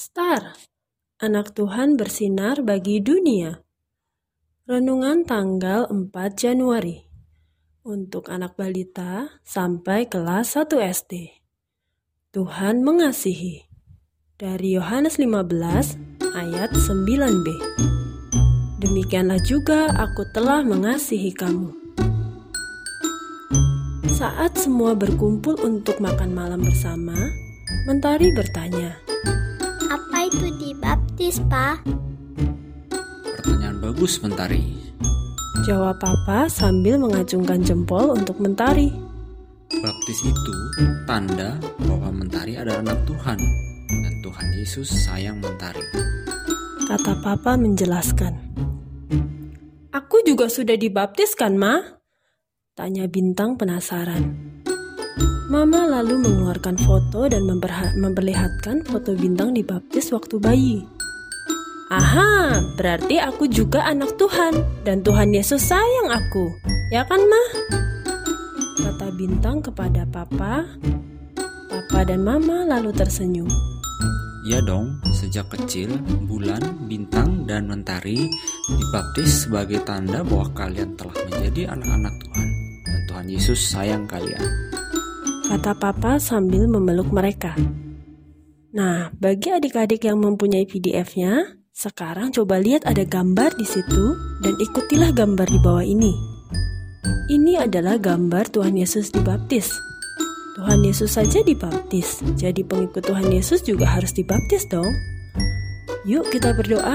Star, anak Tuhan bersinar bagi dunia. Renungan tanggal 4 Januari untuk anak balita sampai kelas 1 SD. Tuhan mengasihi. Dari Yohanes 15 ayat 9b. Demikianlah juga aku telah mengasihi kamu. Saat semua berkumpul untuk makan malam bersama, Mentari bertanya, itu dibaptis, Pak? Pertanyaan bagus, Mentari. Jawab Papa sambil mengacungkan jempol untuk Mentari. Baptis itu tanda bahwa Mentari adalah anak Tuhan dan Tuhan Yesus sayang Mentari. Kata Papa menjelaskan. Aku juga sudah dibaptis kan, Ma? Tanya Bintang penasaran. Mama lalu mengeluarkan foto dan memperlihatkan foto Bintang dibaptis waktu bayi. Aha, berarti aku juga anak Tuhan dan Tuhan Yesus sayang aku. Ya kan, Ma? Kata Bintang kepada Papa. Papa dan Mama lalu tersenyum. Ya dong, sejak kecil, bulan, bintang, dan mentari dibaptis sebagai tanda bahwa kalian telah menjadi anak-anak Tuhan dan Tuhan Yesus sayang kalian. Kata Papa sambil memeluk mereka. Nah, bagi adik-adik yang mempunyai PDF-nya, sekarang coba lihat ada gambar di situ dan ikutilah gambar di bawah ini. Ini adalah gambar Tuhan Yesus dibaptis. Tuhan Yesus saja dibaptis, jadi pengikut Tuhan Yesus juga harus dibaptis dong. Yuk kita berdoa.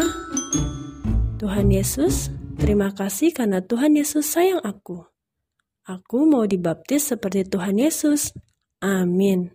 Tuhan Yesus, terima kasih karena Tuhan Yesus sayang aku. Aku mau dibaptis seperti Tuhan Yesus. Amin.